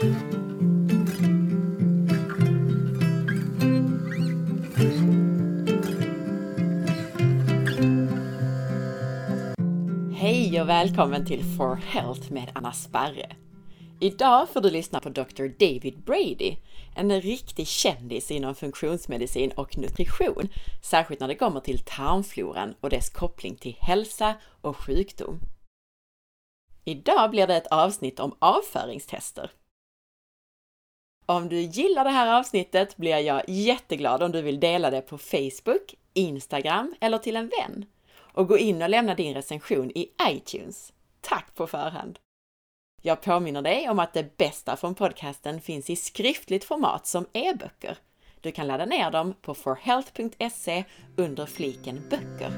Hej och välkommen till For Health med Anna Sparre. Idag får du lyssna på Dr. David Brady, en riktig kändis inom funktionsmedicin och nutrition, särskilt när det kommer till tarmfloran och dess koppling till hälsa och sjukdom. Idag blir det ett avsnitt om avföringstester. Om du gillar det här avsnittet blir jag jätteglad om du vill dela det på Facebook, Instagram eller till en vän. Och gå in och lämna din recension i iTunes. Tack på förhand! Jag påminner dig om att det bästa från podcasten finns i skriftligt format som e-böcker. Du kan ladda ner dem på forhealth.se under fliken böcker.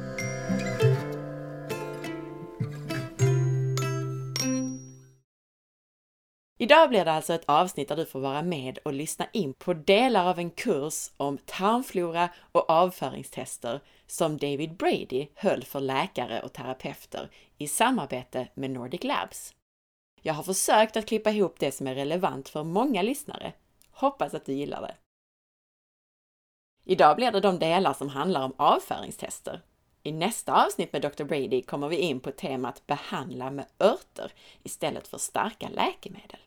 Idag blir det alltså ett avsnitt där du får vara med och lyssna in på delar av en kurs om tarmflora och avföringstester som David Brady höll för läkare och terapeuter i samarbete med Nordic Labs. Jag har försökt att klippa ihop det som är relevant för många lyssnare. Hoppas att du gillar det! Idag blir det de delar som handlar om avföringstester. I nästa avsnitt med Dr. Brady kommer vi in på temat behandla med örter istället för starka läkemedel.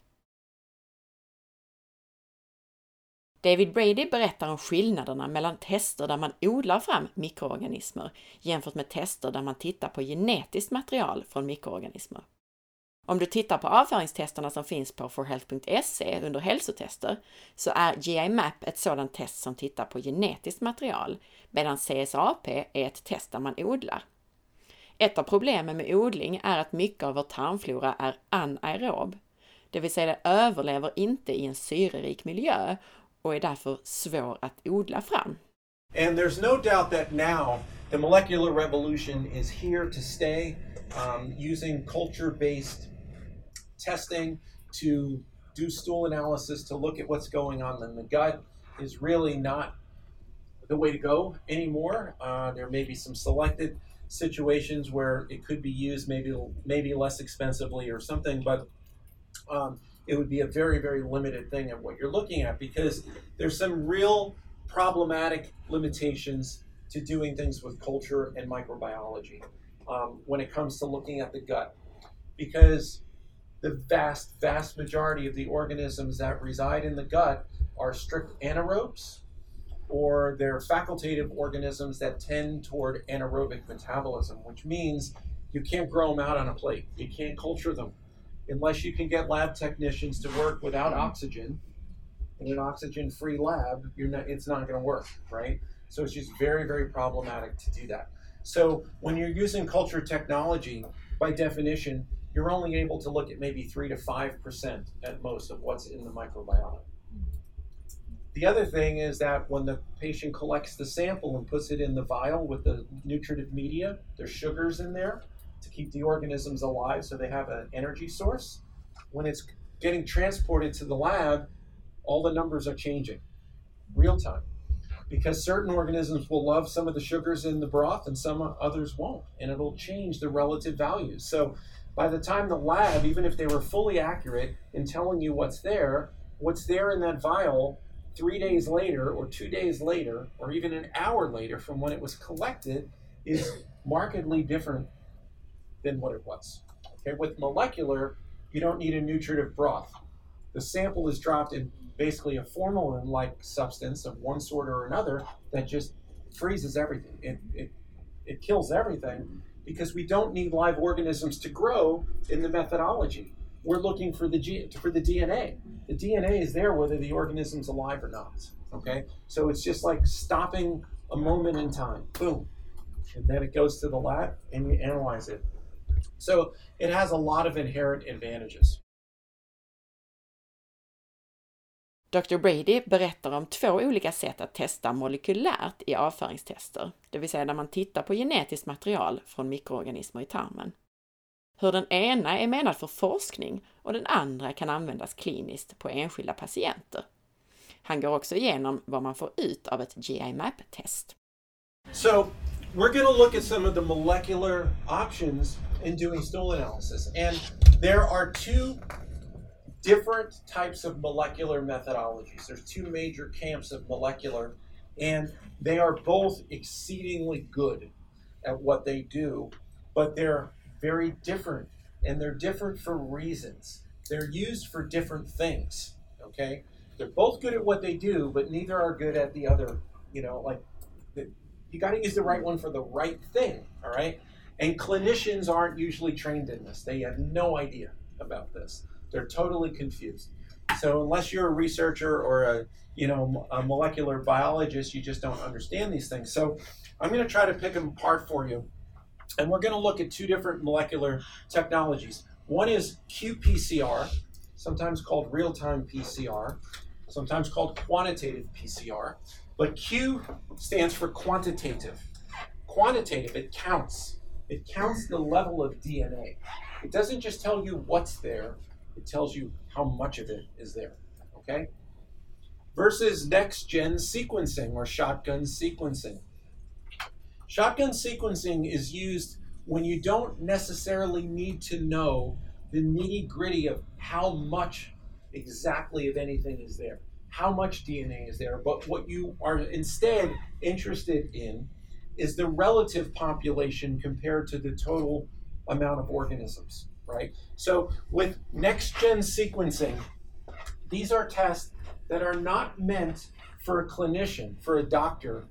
David Brady berättar om skillnaderna mellan tester där man odlar fram mikroorganismer jämfört med tester där man tittar på genetiskt material från mikroorganismer. Om du tittar på avföringstesterna som finns på forhealth.se under hälsotester så är GIMAP ett sådant test som tittar på genetiskt material medan CSAP är ett test där man odlar. Ett av problemen med odling är att mycket av vår tarmflora är anaerob, det vill säga det överlever inte i en syrerik miljö och är därför svår att odla fram. And there's no doubt that now the molecular revolution is here to stay um, using culture-based testing to do stool analysis to look at what's going on in the gut is really not the way to go anymore. Uh, there may be some selected situations where it could be used maybe maybe less expensively or something, but um, it would be a very, very limited thing of what you're looking at because there's some real problematic limitations to doing things with culture and microbiology um, when it comes to looking at the gut. Because the vast, vast majority of the organisms that reside in the gut are strict anaerobes or they're facultative organisms that tend toward anaerobic metabolism, which means you can't grow them out on a plate. You can't culture them unless you can get lab technicians to work without mm-hmm. oxygen in an oxygen-free lab, you're not, it's not going to work, right? So it's just very, very problematic to do that. So when you're using culture technology, by definition, you're only able to look at maybe three to five percent at most of what's in the microbiota. The other thing is that when the patient collects the sample and puts it in the vial with the nutritive media, there's sugars in there to keep the organisms alive so they have an energy source. When it's getting transported to the lab, all the numbers are changing real time because certain organisms will love some of the sugars in the broth and some others won't, and it'll change the relative values. So by the time the lab, even if they were fully accurate in telling you what's there, what's there in that vial three days later, or two days later, or even an hour later from when it was collected is markedly different than what it was. Okay, with molecular, you don't need a nutritive broth. The sample is dropped in basically a formalin-like substance of one sort or another that just freezes everything. It, it, it kills everything because we don't need live organisms to grow in the methodology. We're looking for the G, for the DNA. The DNA is there whether the organism's alive or not. Okay, so it's just like stopping a moment in time. Boom, and then it goes to the lab and you analyze it. So it has a lot of inherent advantages. Dr. Brady berättar om två olika sätt att testa molekylärt i avföringstester, det vill säga där man tittar på genetiskt material från mikroorganismer i tarmen. Hur den ena är menad för forskning och den andra kan användas kliniskt på enskilda patienter. Han går också igenom vad man får ut av ett GI-MAP-test. So, we're going to look at some of the molecular options in doing stool analysis. And there are two different types of molecular methodologies. There's two major camps of molecular, and they are both exceedingly good at what they do, but they're very different, and they're different for reasons. They're used for different things. Okay, they're both good at what they do, but neither are good at the other. You know, like the, you got to use the right one for the right thing. All right, and clinicians aren't usually trained in this. They have no idea about this. They're totally confused. So unless you're a researcher or a you know a molecular biologist, you just don't understand these things. So I'm going to try to pick them apart for you, and we're going to look at two different molecular technologies. One is qPCR, sometimes called real-time PCR, sometimes called quantitative PCR. But Q stands for quantitative. Quantitative, it counts. It counts the level of DNA. It doesn't just tell you what's there, it tells you how much of it is there. Okay? Versus next gen sequencing or shotgun sequencing. Shotgun sequencing is used when you don't necessarily need to know the nitty gritty of how much exactly of anything is there, how much DNA is there, but what you are instead interested in is the relative population compared to the total amount of organisms right? So with next gen sequencing, these are tests that are not meant for a clinician, for a doctor,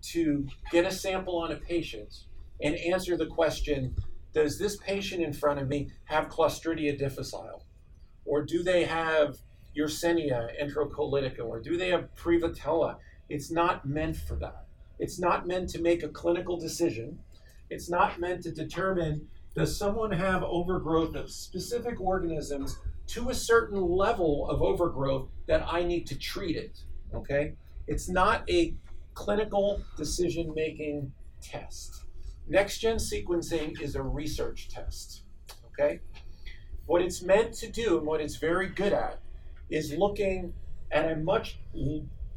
to get a sample on a patient and answer the question Does this patient in front of me have Clostridia difficile? Or do they have Yersinia enterocolitica? Or do they have Prevotella? It's not meant for that. It's not meant to make a clinical decision. It's not meant to determine does someone have overgrowth of specific organisms to a certain level of overgrowth that I need to treat it? Okay? It's not a clinical decision making test. Next gen sequencing is a research test. Okay? What it's meant to do and what it's very good at is looking at a much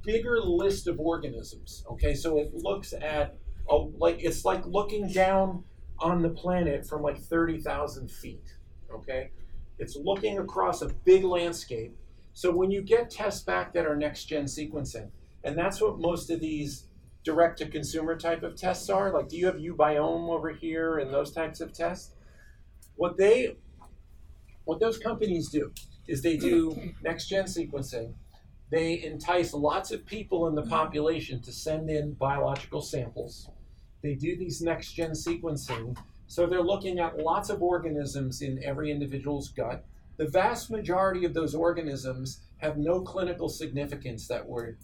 bigger list of organisms. Okay, so it looks at oh, like it's like looking down on the planet from like 30,000 feet. Okay? It's looking across a big landscape. So when you get tests back that are next gen sequencing, and that's what most of these direct to consumer type of tests are, like do you have uBiome over here and those types of tests? What they what those companies do is they do next gen sequencing. They entice lots of people in the mm-hmm. population to send in biological samples they do these next gen sequencing. So they're looking at lots of organisms in every individual's gut. The vast majority of those organisms have no clinical significance that we're,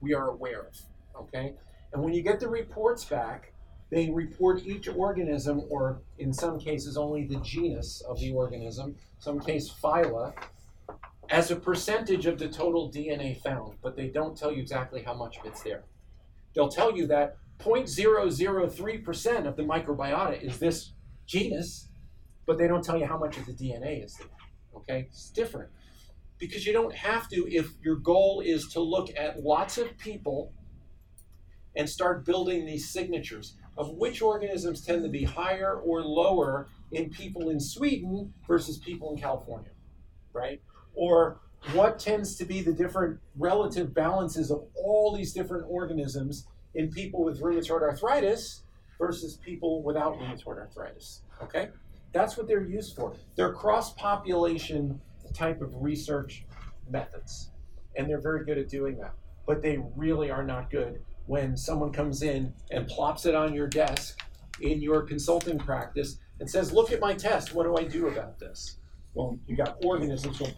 we are aware of. Okay? And when you get the reports back, they report each organism, or in some cases only the genus of the organism, some case phyla, as a percentage of the total DNA found, but they don't tell you exactly how much of it's there. They'll tell you that 0.003% of the microbiota is this genus, but they don't tell you how much of the DNA is there. Okay? It's different. Because you don't have to if your goal is to look at lots of people and start building these signatures of which organisms tend to be higher or lower in people in Sweden versus people in California, right? Or what tends to be the different relative balances of all these different organisms in people with rheumatoid arthritis versus people without rheumatoid arthritis. Okay? That's what they're used for. They're cross population type of research methods. And they're very good at doing that. But they really are not good when someone comes in and plops it on your desk in your consulting practice and says, Look at my test. What do I do about this? Well, you got organisms going,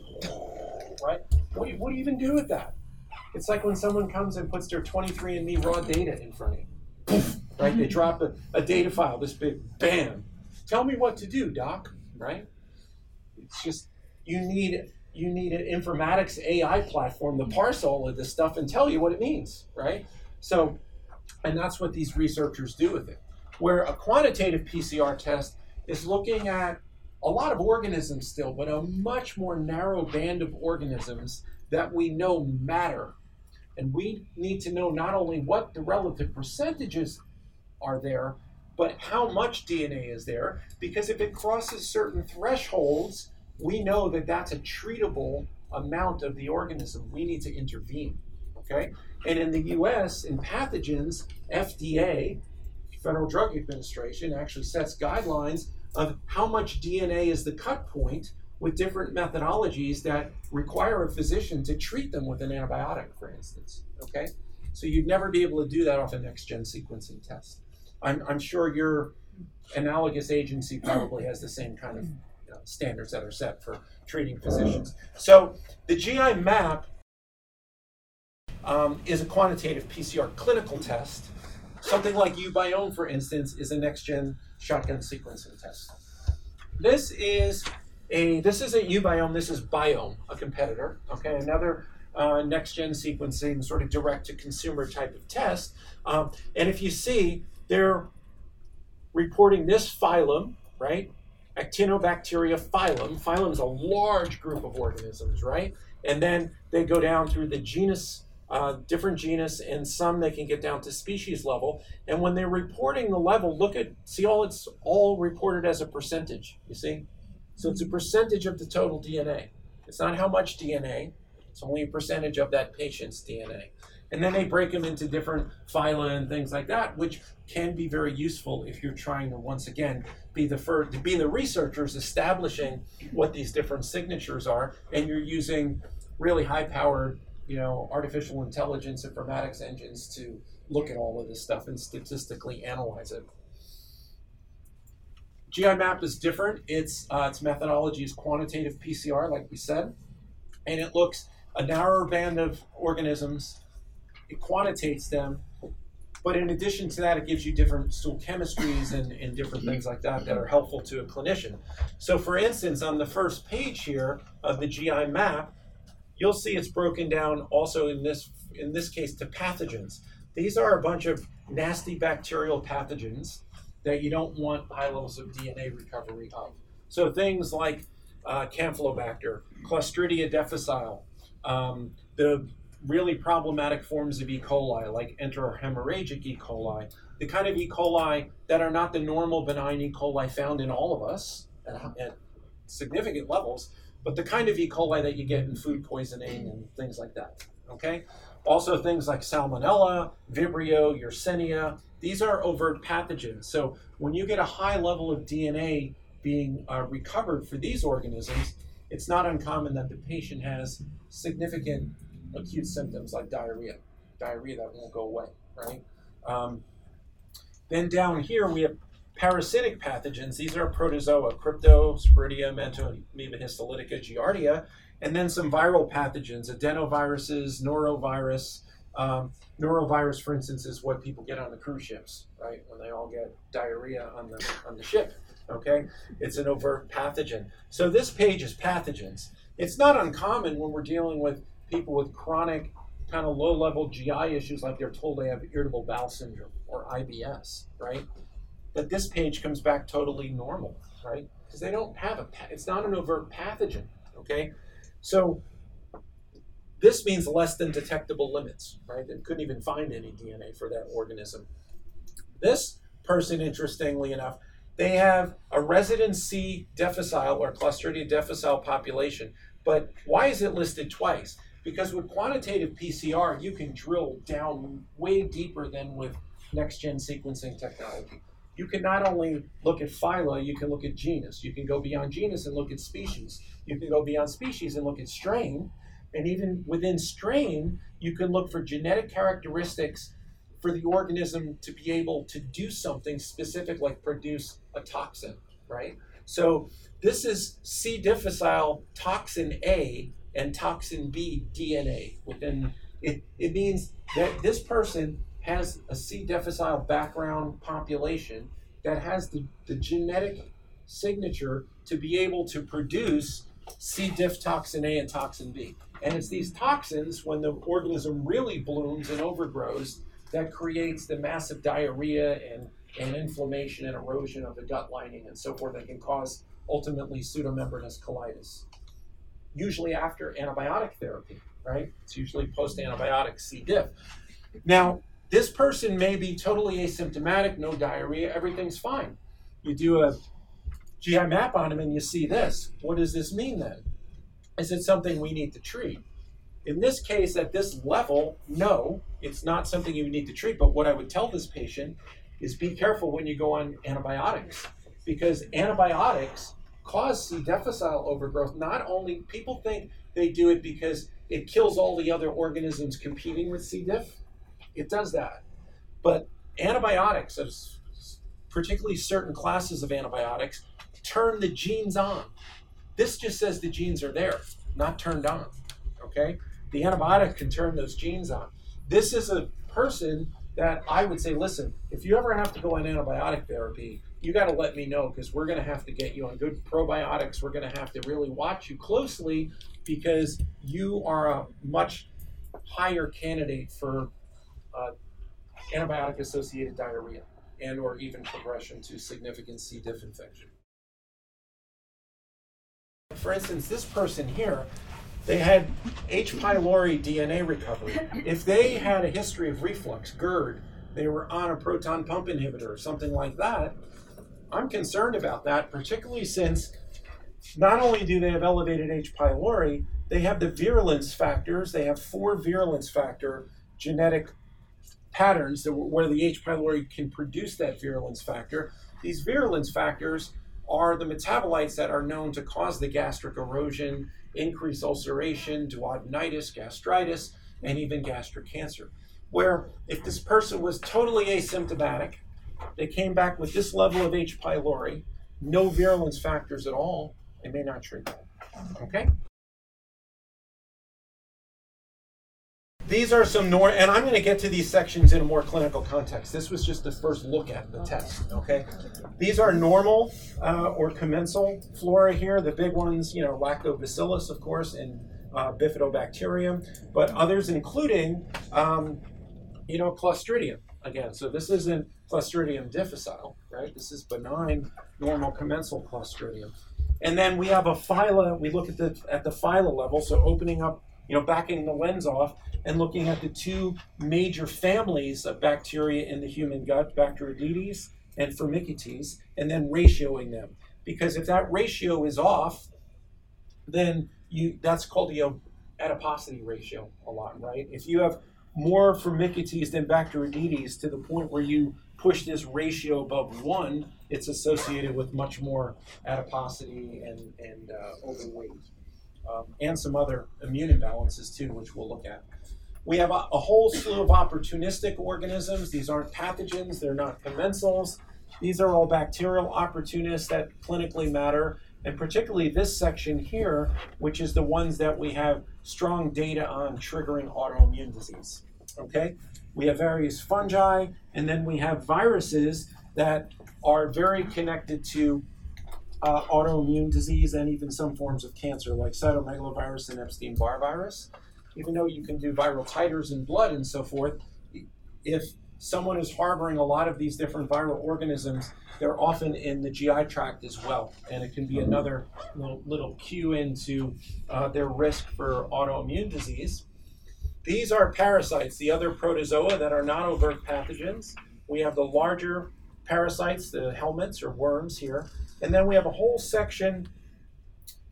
right? What do, you, what do you even do with that? It's like when someone comes and puts their 23andMe raw data in front of you. right? They drop a, a data file this big, bam. Tell me what to do, doc, right? It's just, you need you need an informatics AI platform to parse all of this stuff and tell you what it means, right? So, and that's what these researchers do with it. Where a quantitative PCR test is looking at a lot of organisms still, but a much more narrow band of organisms that we know matter and we need to know not only what the relative percentages are there, but how much DNA is there, because if it crosses certain thresholds, we know that that's a treatable amount of the organism. We need to intervene. Okay? And in the US, in pathogens, FDA, Federal Drug Administration, actually sets guidelines of how much DNA is the cut point with different methodologies that require a physician to treat them with an antibiotic, for instance. Okay? So you'd never be able to do that off a next gen sequencing test. I'm, I'm sure your analogous agency probably has the same kind of you know, standards that are set for treating physicians. So the GI map um, is a quantitative PCR clinical test. Something like uBiome, for instance, is a next gen shotgun sequencing test. This is a this is a uBiome. This is Viome, a competitor. Okay, another uh, next gen sequencing, sort of direct to consumer type of test. Um, and if you see, they're reporting this phylum, right? Actinobacteria phylum. Phylum is a large group of organisms, right? And then they go down through the genus, uh, different genus, and some they can get down to species level. And when they're reporting the level, look at, see all it's all reported as a percentage, you see? So it's a percentage of the total DNA. It's not how much DNA, it's only a percentage of that patient's DNA. And then they break them into different phyla and things like that, which can be very useful if you're trying to once again be the first to be the researchers establishing what these different signatures are, and you're using really high-powered, you know, artificial intelligence informatics engines to look at all of this stuff and statistically analyze it. GI map is different. Its uh, its methodology is quantitative PCR, like we said, and it looks a narrower band of organisms it quantitates them. But in addition to that, it gives you different stool chemistries and, and different things like that that are helpful to a clinician. So, for instance, on the first page here of the GI map, you'll see it's broken down also in this in this case to pathogens. These are a bunch of nasty bacterial pathogens that you don't want high levels of DNA recovery of. So things like uh, Campylobacter, Clostridia difficile, um, the really problematic forms of E. coli, like enterohemorrhagic E. coli, the kind of E. coli that are not the normal benign E. coli found in all of us at, at significant levels, but the kind of E. coli that you get in food poisoning and things like that. Okay? Also, things like Salmonella, Vibrio, Yersinia, these are overt pathogens. So, when you get a high level of DNA being uh, recovered for these organisms, it's not uncommon that the patient has significant acute symptoms like diarrhea, diarrhea that won't go away, right? Um, then down here we have parasitic pathogens. These are protozoa, Cryptosporidium, Entamoeba histolytica, Giardia, and then some viral pathogens, adenoviruses, norovirus. Um, norovirus, for instance, is what people get on the cruise ships, right? When they all get diarrhea on the on the ship. Okay, it's an overt pathogen. So this page is pathogens. It's not uncommon when we're dealing with people with chronic, kind of low level GI issues, like they're told they have irritable bowel syndrome or IBS, right? But this page comes back totally normal, right? Because they don't have a, it's not an overt pathogen, okay? So this means less than detectable limits, right? They couldn't even find any DNA for that organism. This person, interestingly enough, they have a resident C. difficile or Clostridia difficile population. But why is it listed twice? Because with quantitative PCR, you can drill down way deeper than with next gen sequencing technology. You can not only look at phyla, you can look at genus. You can go beyond genus and look at species. You can go beyond species and look at strain. And even within strain, you can look for genetic characteristics for the organism to be able to do something specific, like produce a toxin, right? So this is C. difficile toxin A and toxin B DNA within it. It means that this person has a C. difficile background population that has the, the genetic signature to be able to produce C. diff toxin A and toxin B. And it's these toxins, when the organism really blooms and overgrows, that creates the massive diarrhea and, and inflammation and erosion of the gut lining and so forth that can cause ultimately pseudomembranous colitis usually after antibiotic therapy, right? It's usually post antibiotic C. diff. Now, this person may be totally asymptomatic, no diarrhea, everything's fine. You do a GI map on them and you see this. What does this mean then? Is it something we need to treat? In this case, at this level, no, it's not something you need to treat. But what I would tell this patient is be careful when you go on antibiotics because antibiotics cause C. difficile overgrowth. Not only people think they do it because it kills all the other organisms competing with C. diff, it does that. But antibiotics, particularly certain classes of antibiotics, turn the genes on. This just says the genes are there, not turned on. Okay? The antibiotic can turn those genes on. This is a person that I would say, listen, if you ever have to go on antibiotic therapy, you got to let me know because we're going to have to get you on good probiotics. We're going to have to really watch you closely because you are a much higher candidate for uh, antibiotic associated diarrhea and or even progression to significant C. diff infection. For instance, this person here, they had H. pylori DNA recovery. If they had a history of reflux, GERD, they were on a proton pump inhibitor or something like that, I'm concerned about that, particularly since not only do they have elevated H. pylori, they have the virulence factors. They have four virulence factor genetic patterns that, where the H. pylori can produce that virulence factor. These virulence factors are the metabolites that are known to cause the gastric erosion, increase ulceration, duodenitis, gastritis, and even gastric cancer. Where if this person was totally asymptomatic, they came back with this level of H. pylori, no virulence factors at all, they may not treat that. Okay? These are some nor, and I'm going to get to these sections in a more clinical context. This was just the first look at the test. Okay, these are normal uh, or commensal flora here. The big ones, you know, lactobacillus, of course, and uh, bifidobacterium, but others including, um, you know, clostridium again. So this isn't Clostridium difficile, right? This is benign, normal commensal Clostridium. And then we have a phyla. We look at the at the phyla level, so opening up, you know, backing the lens off and looking at the two major families of bacteria in the human gut, Bacteroidetes and Firmicutes, and then ratioing them. Because if that ratio is off, then you that's called the adiposity ratio a lot, right? If you have more Firmicutes than Bacteroidetes to the point where you push this ratio above one, it's associated with much more adiposity and, and uh, overweight, um, and some other immune imbalances too, which we'll look at. We have a, a, whole slew of opportunistic organisms. These aren't pathogens, they're not commensals. These are all bacterial opportunists that clinically matter, and particularly this section here, which is the ones that we have strong data on triggering autoimmune disease. Okay? We have various fungi, and then we have viruses that are very connected to uh, autoimmune disease and even some forms of cancer, like cytomegalovirus and Epstein Barr virus even though you can do viral titers in blood and so forth, if someone is harboring a lot of these different viral organisms, they're often in the GI tract as well. And it can be another little, little cue into uh, their risk for autoimmune disease. These are parasites, the other protozoa that are non overt pathogens. We have the larger parasites, the helminths or worms here. And then we have a whole section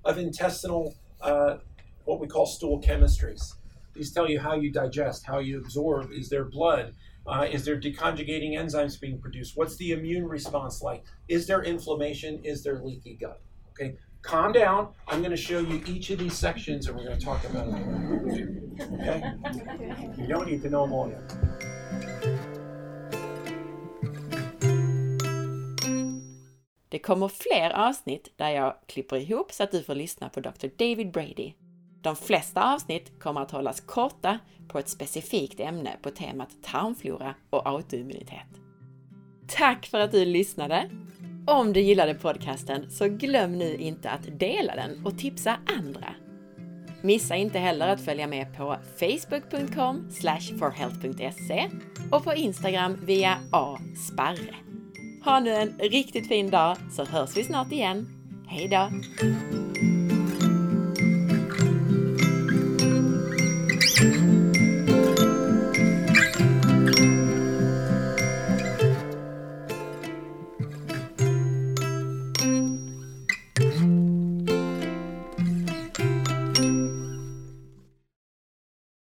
of intestinal uh, what we call stool chemistries. These tell you how you digest, how you absorb. Is there blood? Uh, is there deconjugating enzymes being produced? What's the immune response like? Is there inflammation? Is there leaky gut? Okay, calm down. I'm going to show you each of these sections and we're going to talk about them. Okay? You don't need to know them all yet. Det kommer fler avsnitt där jag klipper ihop så att du får lyssna på Dr. David Brady De flesta avsnitt kommer att hållas korta på ett specifikt ämne på temat tarmflora och autoimmunitet. Tack för att du lyssnade! Om du gillade podcasten så glöm nu inte att dela den och tipsa andra. Missa inte heller att följa med på facebook.com forhealth.se och på Instagram via asparre. Ha nu en riktigt fin dag så hörs vi snart igen. Hejdå!